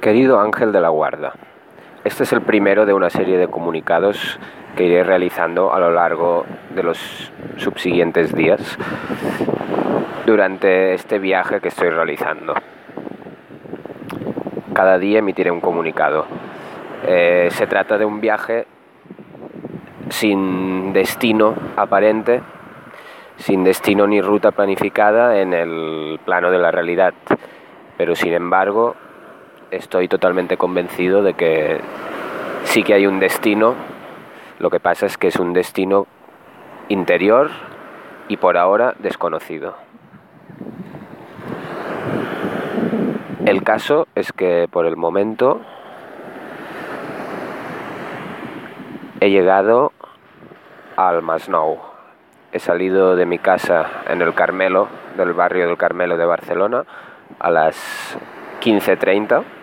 Querido Ángel de la Guarda, este es el primero de una serie de comunicados que iré realizando a lo largo de los subsiguientes días durante este viaje que estoy realizando. Cada día emitiré un comunicado. Eh, se trata de un viaje sin destino aparente, sin destino ni ruta planificada en el plano de la realidad, pero sin embargo estoy totalmente convencido de que sí que hay un destino, lo que pasa es que es un destino interior y por ahora desconocido. El caso es que por el momento he llegado al Masnou. He salido de mi casa en el Carmelo, del barrio del Carmelo de Barcelona, a las 15.30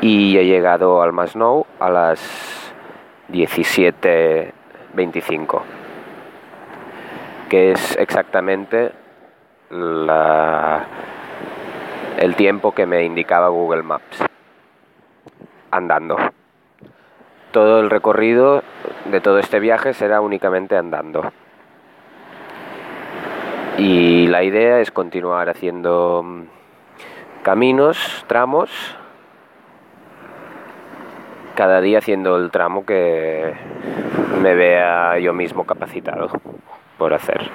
y he llegado al Masnou a las 17.25, que es exactamente la, el tiempo que me indicaba Google Maps, andando. Todo el recorrido de todo este viaje será únicamente andando. Y la idea es continuar haciendo caminos, tramos, cada día haciendo el tramo que me vea yo mismo capacitado por hacer.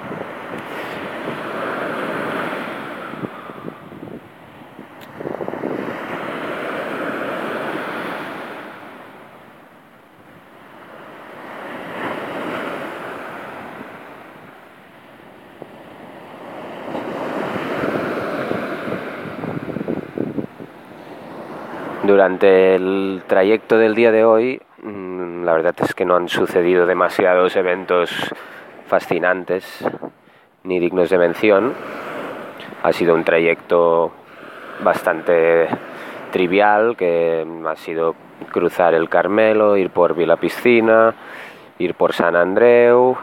Durante el trayecto del día de hoy, mm, la verdad es que no han sucedido demasiados eventos fascinantes ni dignos de mención. Ha sido un trayecto bastante trivial, que ha sido cruzar el Carmelo, ir por Vila Piscina, ir por San Andreu.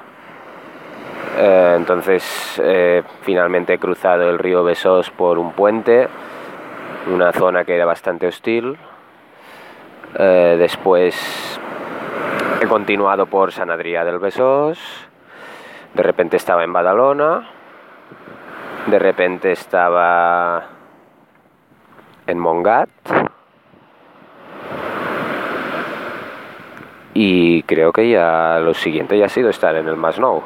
Eh, entonces, eh, finalmente he cruzado el río Besós por un puente una zona que era bastante hostil. Eh, después he continuado por San Adrià del Besós. De repente estaba en Badalona. De repente estaba en Mongat. Y creo que ya lo siguiente ya ha sido estar en el Masnou.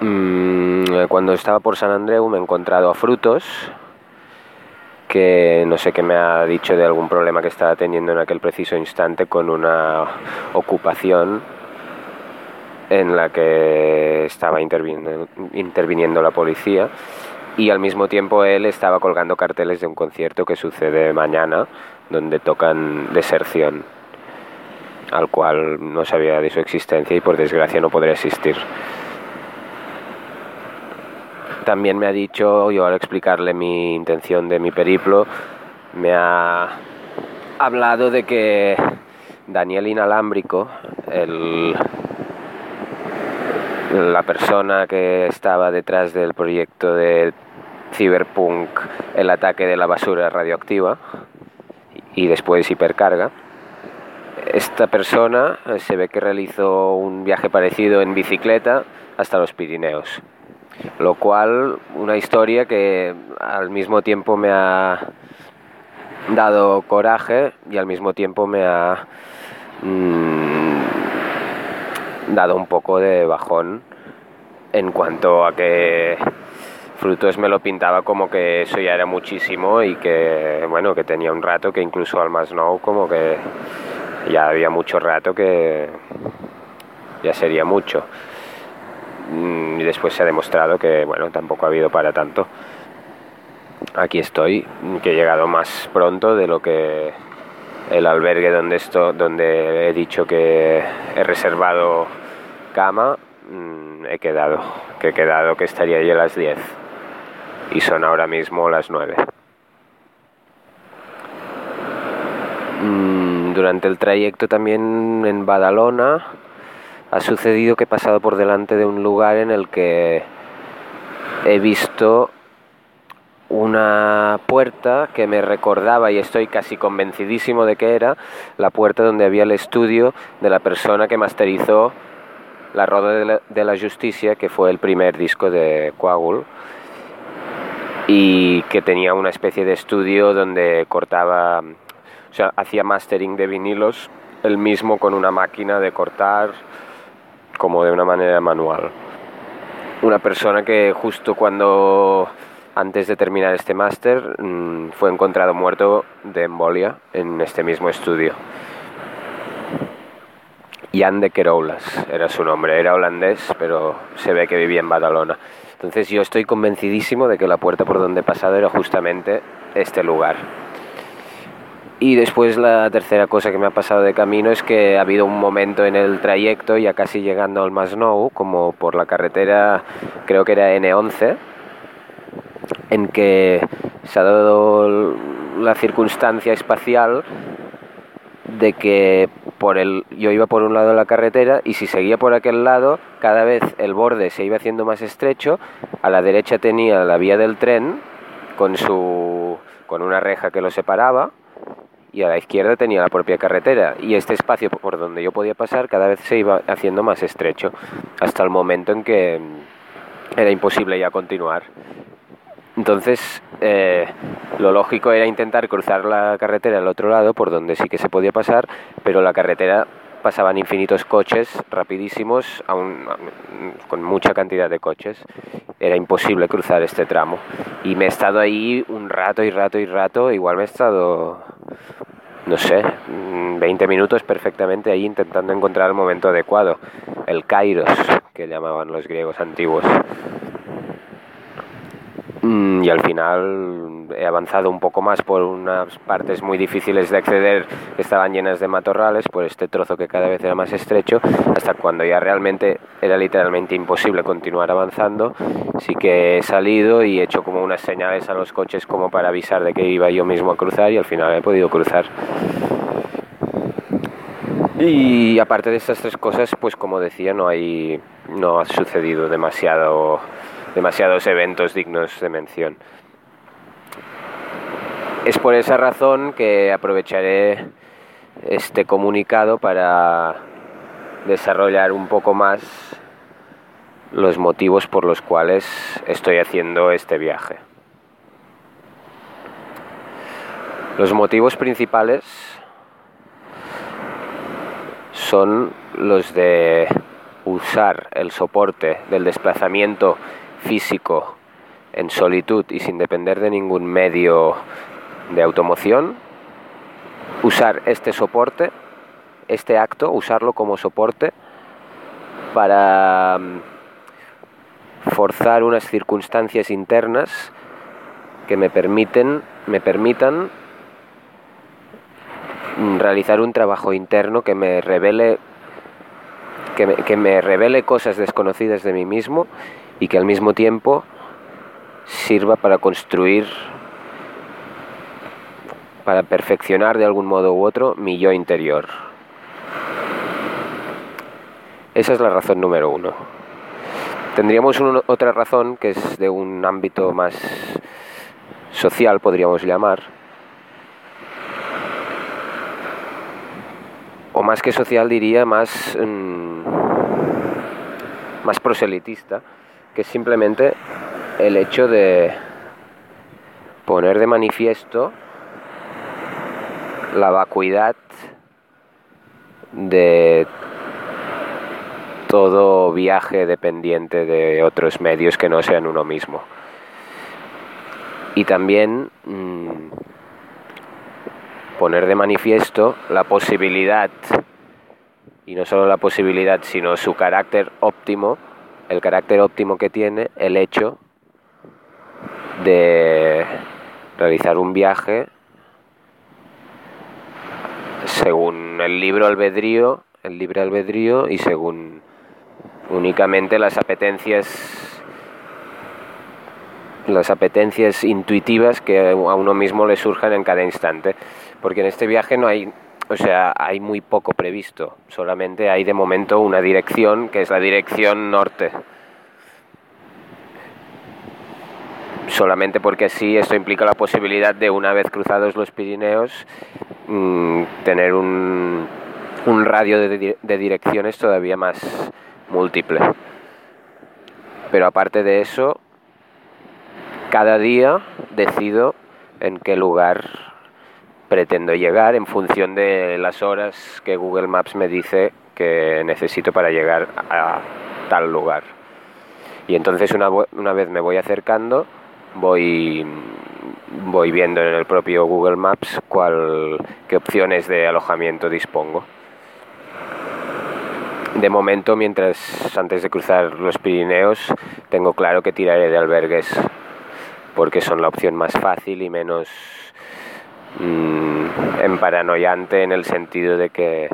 Mm, cuando estaba por San Andreu me he encontrado a Frutos, que no sé qué me ha dicho de algún problema que estaba teniendo en aquel preciso instante con una ocupación en la que estaba interviniendo, interviniendo la policía. Y al mismo tiempo él estaba colgando carteles de un concierto que sucede mañana donde tocan Deserción al cual no sabía de su existencia y por desgracia no podré asistir también me ha dicho, yo al explicarle mi intención de mi periplo, me ha hablado de que Daniel Inalámbrico, el, la persona que estaba detrás del proyecto de Cyberpunk, el ataque de la basura radioactiva y después hipercarga, esta persona se ve que realizó un viaje parecido en bicicleta hasta los Pirineos lo cual una historia que al mismo tiempo me ha dado coraje y al mismo tiempo me ha mm, dado un poco de bajón en cuanto a que Frutos me lo pintaba como que eso ya era muchísimo y que bueno que tenía un rato que incluso al más no como que ya había mucho rato que ya sería mucho y después se ha demostrado que bueno tampoco ha habido para tanto. Aquí estoy que he llegado más pronto de lo que el albergue donde esto donde he dicho que he reservado cama mm, he quedado que he quedado que estaría allí a las 10 y son ahora mismo las 9 mm, durante el trayecto también en Badalona ha sucedido que he pasado por delante de un lugar en el que he visto una puerta que me recordaba, y estoy casi convencidísimo de que era, la puerta donde había el estudio de la persona que masterizó La Roda de la, Justicia, que fue el primer disco de Coagul, y que tenía una especie de estudio donde cortaba, o sea, hacía mastering de vinilos, él mismo con una máquina de cortar, como de una manera manual. Una persona que justo cuando antes de terminar este máster mm, fue encontrado muerto de embolia en este mismo estudio. Jan de Keroulas era su nombre, era holandés, pero se ve que vivía en Badalona. Entonces yo estoy convencidísimo de que la puerta por donde he pasado era justamente este lugar. Y después la tercera cosa que me ha pasado de camino es que ha habido un momento en el trayecto, ya casi llegando al Masnou, como por la carretera, creo que era N11, en que se ha dado la circunstancia espacial de que por el, yo iba por un lado de la carretera y si seguía por aquel lado, cada vez el borde se iba haciendo más estrecho, a la derecha tenía la vía del tren con, su, con una reja que lo separaba y a la izquierda tenía la propia carretera y este espacio por donde yo podía pasar cada vez se iba haciendo más estrecho hasta el momento en que era imposible ya continuar. Entonces, eh, lo lógico era intentar cruzar la carretera al otro lado, por donde sí que se podía pasar, pero la carretera pasaban infinitos coches rapidísimos, con mucha cantidad de coches. Era imposible cruzar este tramo. Y me he estado ahí un rato y rato y rato, igual me he estado, no sé, 20 minutos perfectamente ahí intentando encontrar el momento adecuado, el kairos, que llamaban los griegos antiguos. Mm, y al final he avanzado un poco más por unas partes muy difíciles de acceder que estaban llenas de matorrales, por este trozo que cada vez era más estrecho, hasta cuando ya realmente era literalmente imposible continuar avanzando. Sí que he salido y he hecho como unas señales a los coches como para avisar de que iba yo mismo a cruzar y al final he podido cruzar. Y aparte de estas tres cosas, pues como decía, no hay no ha sucedido demasiado demasiados eventos dignos de mención. Es por esa razón que aprovecharé este comunicado para desarrollar un poco más los motivos por los cuales estoy haciendo este viaje. Los motivos principales son los de usar el soporte del desplazamiento físico en solitud y sin depender de ningún medio de automoción, usar este soporte, este acto, usarlo como soporte para mm, forzar unas circunstancias internas que me permiten me permitan mm, realizar un trabajo interno que me revele que me, que me revele cosas desconocidas de mí mismo y que al mismo tiempo sirva para construir, para perfeccionar de algún modo u otro mi yo interior. Esa es la razón número uno. Tendríamos otra razón que es de un ámbito más social, podríamos llamar, o más que social diría más, mm, más proselitista, que es simplemente el hecho de poner de manifiesto la vacuidad de todo viaje dependiente de otros medios que no sean uno mismo. Y también mm, poner de manifiesto la posibilidad, y no solo la posibilidad, sino su carácter óptimo, el carácter óptimo que tiene el hecho de realizar un viaje según el libro albedrío, el libre albedrío y según únicamente las apetencias las apetencias intuitivas que a uno mismo le surjan en cada instante, porque en este viaje no hay o sea, hay muy poco previsto. Solamente hay de momento una dirección que es la dirección norte. solamente porque así esto implica la posibilidad de una vez cruzados los Pirineos mm, tener un, un radio de, de direcciones todavía más múltiple. Pero aparte de eso, cada día decido en qué lugar pretendo llegar en función de las horas que Google Maps me dice que necesito para llegar a tal lugar. Y entonces una, una vez me voy acercando, voy, voy viendo en el propio Google Maps cuál, qué opciones de alojamiento dispongo. De momento, mientras antes de cruzar los Pirineos, tengo claro que tiraré de albergues porque son la opción más fácil y menos mmm, emparanoiante en el sentido de que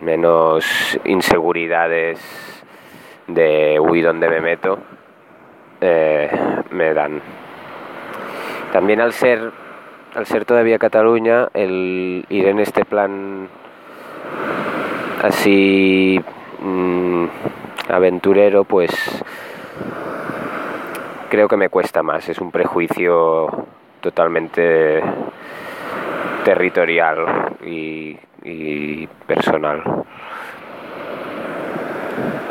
menos inseguridades de uy donde me meto eh, me dan. También al ser al ser todavía Cataluña, el ir en este plan así mmm, aventurero, pues creo que me cuesta más. Es un prejuicio totalmente territorial y, personal.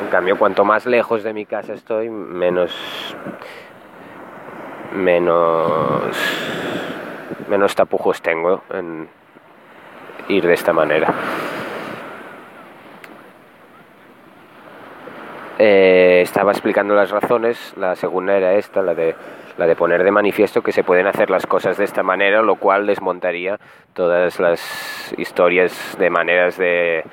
En cambio, cuanto más lejos de mi casa estoy, menos menos menos tapujos tengo en ir de esta manera. Eh, estaba explicando las razones, la segunda era esta, la de, la de poner de manifiesto que se pueden hacer las cosas de esta manera, lo cual desmontaría todas las historias de maneras de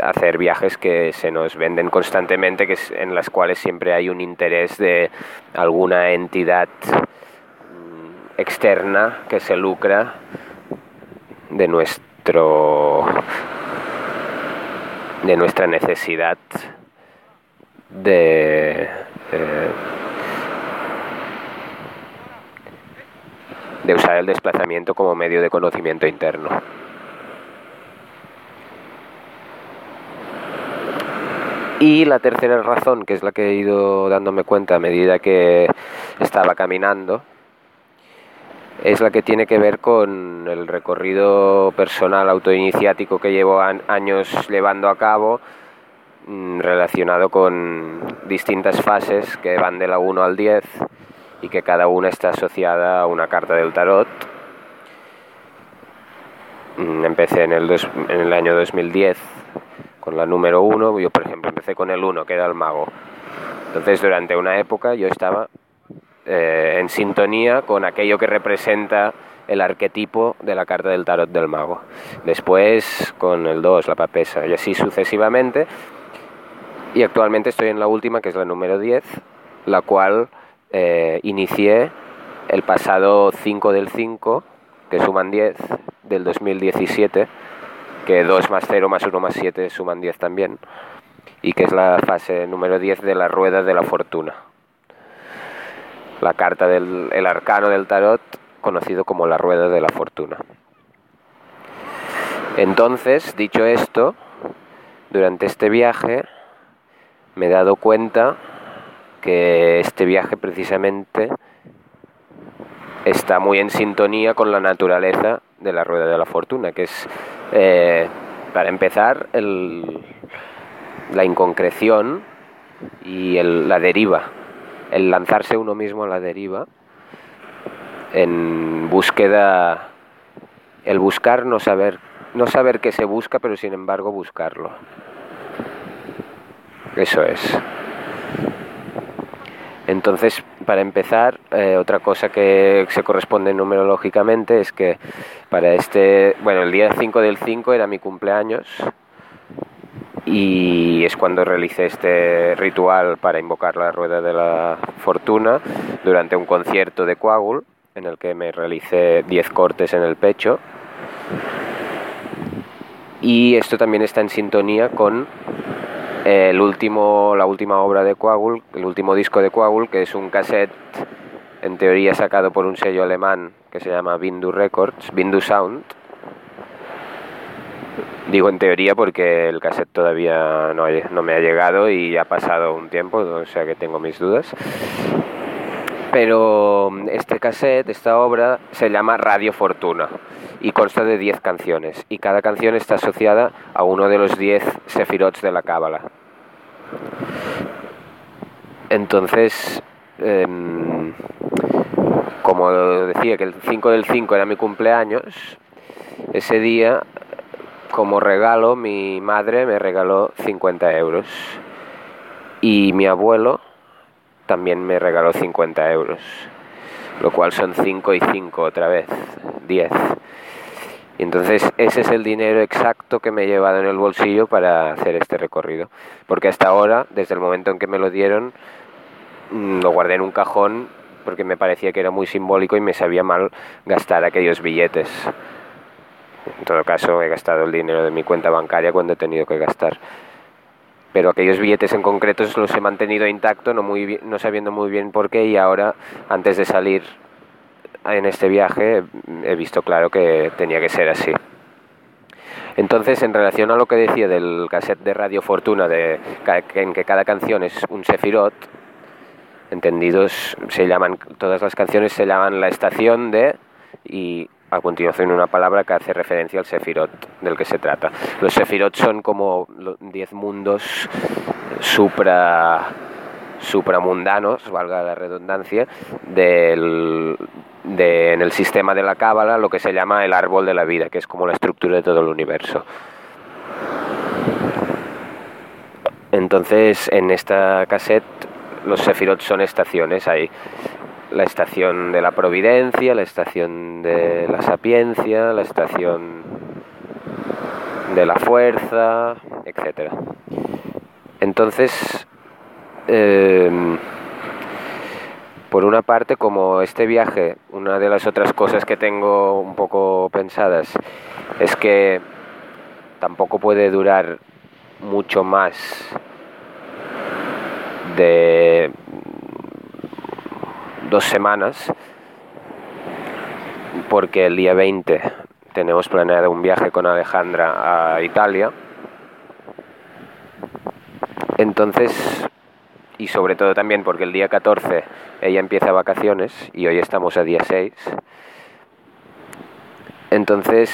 hacer viajes que se nos venden constantemente, que en las cuales siempre hay un interés de alguna entidad mm, externa que se lucra de nuestro de nuestra necesidad de eh, de usar el desplazamiento como medio de conocimiento interno. Y la tercera razón, que es la que he ido dándome cuenta a medida que estaba caminando, es la que tiene que ver con el recorrido personal autoiniciático que llevo años llevando a cabo Mm, relacionado con distintas fases que van de la 1 al 10 y que cada una está asociada a una carta del tarot. Mm, empecé en el, en el año 2010 con la número 1, yo por ejemplo empecé con el 1, que era el mago. Entonces durante una época yo estaba eh, en sintonía con aquello que representa el arquetipo de la carta del tarot del mago. Después con el 2, la papesa, y así sucesivamente y actualmente estoy en la última, que es la número 10, la cual eh, inicié el pasado 5 del 5, que suman 10, del 2017, que 2 más 0 más 1 más 7 suman 10 también, y que es la fase número 10 de la rueda de la fortuna. La carta del el arcano del tarot, conocido como la rueda de la fortuna. Entonces, dicho esto, durante este viaje me he dado cuenta que este viaje precisamente está muy en sintonía con la naturaleza de la rueda de la fortuna, que es, eh, para empezar, la inconcreción y la deriva, el lanzarse uno mismo a la deriva en búsqueda, el buscar, no saber, no saber qué se busca, pero sin embargo buscarlo. Eso es. Entonces, para empezar, eh, otra cosa que se corresponde numerológicamente es que para este, bueno, el día 5 del 5 era mi cumpleaños y es cuando realicé este ritual para invocar la rueda de la fortuna durante un concierto de Coagul en el que me realicé 10 cortes en el pecho. Y esto también está en sintonía con el último, la última obra de Coagul, el último disco de Coagul, que es un cassette en teoría sacado por un sello alemán que se llama Bindu Records, Bindu Sound. Digo en teoría porque el cassette todavía no, no me ha llegado y ha pasado un tiempo, o sea que tengo mis dudas. Pero este cassette, esta obra, se llama Radio Fortuna y consta de 10 canciones. Y cada canción está asociada a uno de los 10 sefirots de la Cábala. Entonces, em, como decía que el 5 del 5 era mi cumpleaños, ese día, como regalo, mi madre me regaló 50 euros. Y mi abuelo también me regaló 50 euros, lo cual son 5 y 5 otra vez, 10. Y entonces ese es el dinero exacto que me he llevado en el bolsillo para hacer este recorrido. Porque hasta ahora, desde el momento en que me lo dieron, mm, lo guardé en un cajón porque me parecía que era muy simbólico y me sabía mal gastar aquellos billetes. En todo caso, he gastado el dinero de mi cuenta bancaria cuando he tenido que gastar pero aquellos billetes en concreto los he mantenido intacto, no, muy no sabiendo muy bien por qué, y ahora, antes de salir en este viaje, he visto claro que tenía que ser así. Entonces, en relación a lo que decía del cassette de Radio Fortuna, de, en que cada canción es un sefirot, entendidos, se llaman, todas las canciones se llaman la estación de, y a continuación una palabra que hace referencia al Sefirot del que se trata. Los Sefirot son como diez mundos supra supramundanos, valga la redundancia, del, de, en el sistema de la Cábala lo que se llama el árbol de la vida, que es como la estructura de todo el universo. Entonces, en esta cassette, los Sefirot son estaciones. Hay la estación de la providencia, la estación de la sapiencia, la estación de la fuerza, etc. Entonces, em, por una parte, como este viaje, una de las otras cosas que tengo un poco pensadas es que tampoco puede durar mucho más de dos semanas, porque el día 20 tenemos planeado un viaje con Alejandra a Italia. Entonces, y sobre todo también porque el día 14 ella empieza vacaciones y hoy estamos a día 6. Entonces,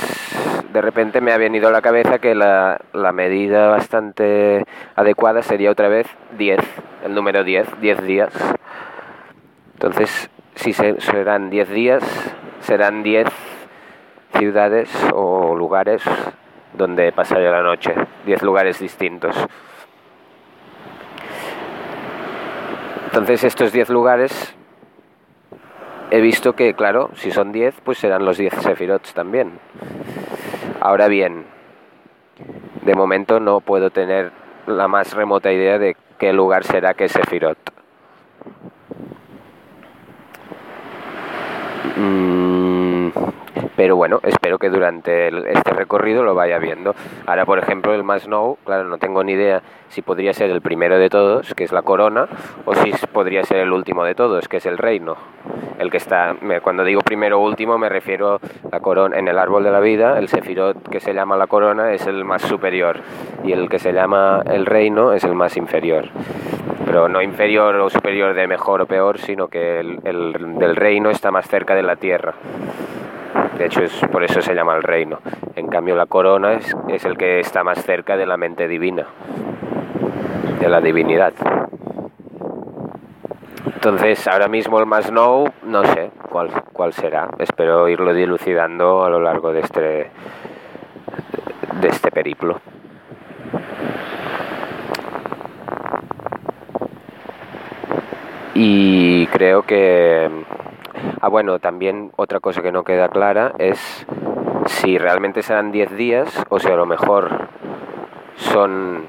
de repente me ha venido a la cabeza que la, la medida bastante adecuada sería otra vez 10, el número 10, 10 días entonces, si serán 10 días, serán 10 ciudades o lugares donde pasaré la noche, 10 lugares distintos. Entonces, estos 10 lugares he visto que, claro, si son 10, pues serán los 10 Sephirots también. Ahora bien, de momento no puedo tener la más remota idea de qué lugar será que Sephirot. Pero bueno, espero que durante este recorrido lo vaya viendo. Ahora, por ejemplo, el más no, claro, no tengo ni idea si podría ser el primero de todos, que es la corona, o si podría ser el último de todos, que es el reino. El que está, cuando digo primero o último, me refiero a corona en el árbol de la vida, el sefirot que se llama la corona es el más superior y el que se llama el reino es el más inferior pero no inferior o superior de mejor o peor, sino que el, del reino está más cerca de la tierra. De hecho, es, por eso se llama el reino. En cambio, la corona es, es el que está más cerca de la mente divina, de la divinidad. Entonces, ahora mismo el más no, no sé cuál, cuál será. Espero irlo dilucidando a lo largo de este, de este periplo. Y creo que... Ah, bueno, también otra cosa que no queda clara es si realmente serán 10 días o si a lo mejor son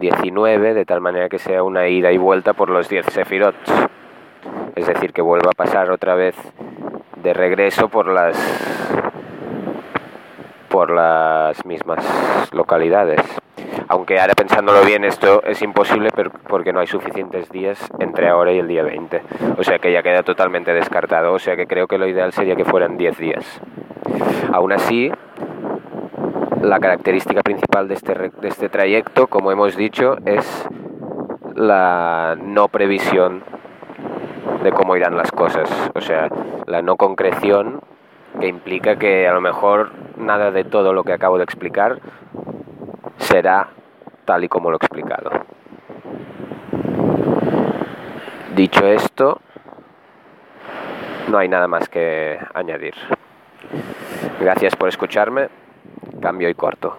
19, de tal manera que sea una ida y vuelta por los 10 sefirots. Es decir, que vuelva a pasar otra vez de regreso por las por las mismas localidades aunque ahora pensándolo bien esto es imposible porque no hay suficientes días entre ahora y el día 20. O sea que ya queda totalmente descartado. O sea que creo que lo ideal sería que fueran 10 días. Aún así, la característica principal de este, de este trayecto, como hemos dicho, es la no previsión de cómo irán las cosas. O sea, la no concreción que implica que a lo mejor nada de todo lo que acabo de explicar será tal y como lo he explicado. Dicho esto, no hay nada más que añadir. Gracias por escucharme. Cambio y corto.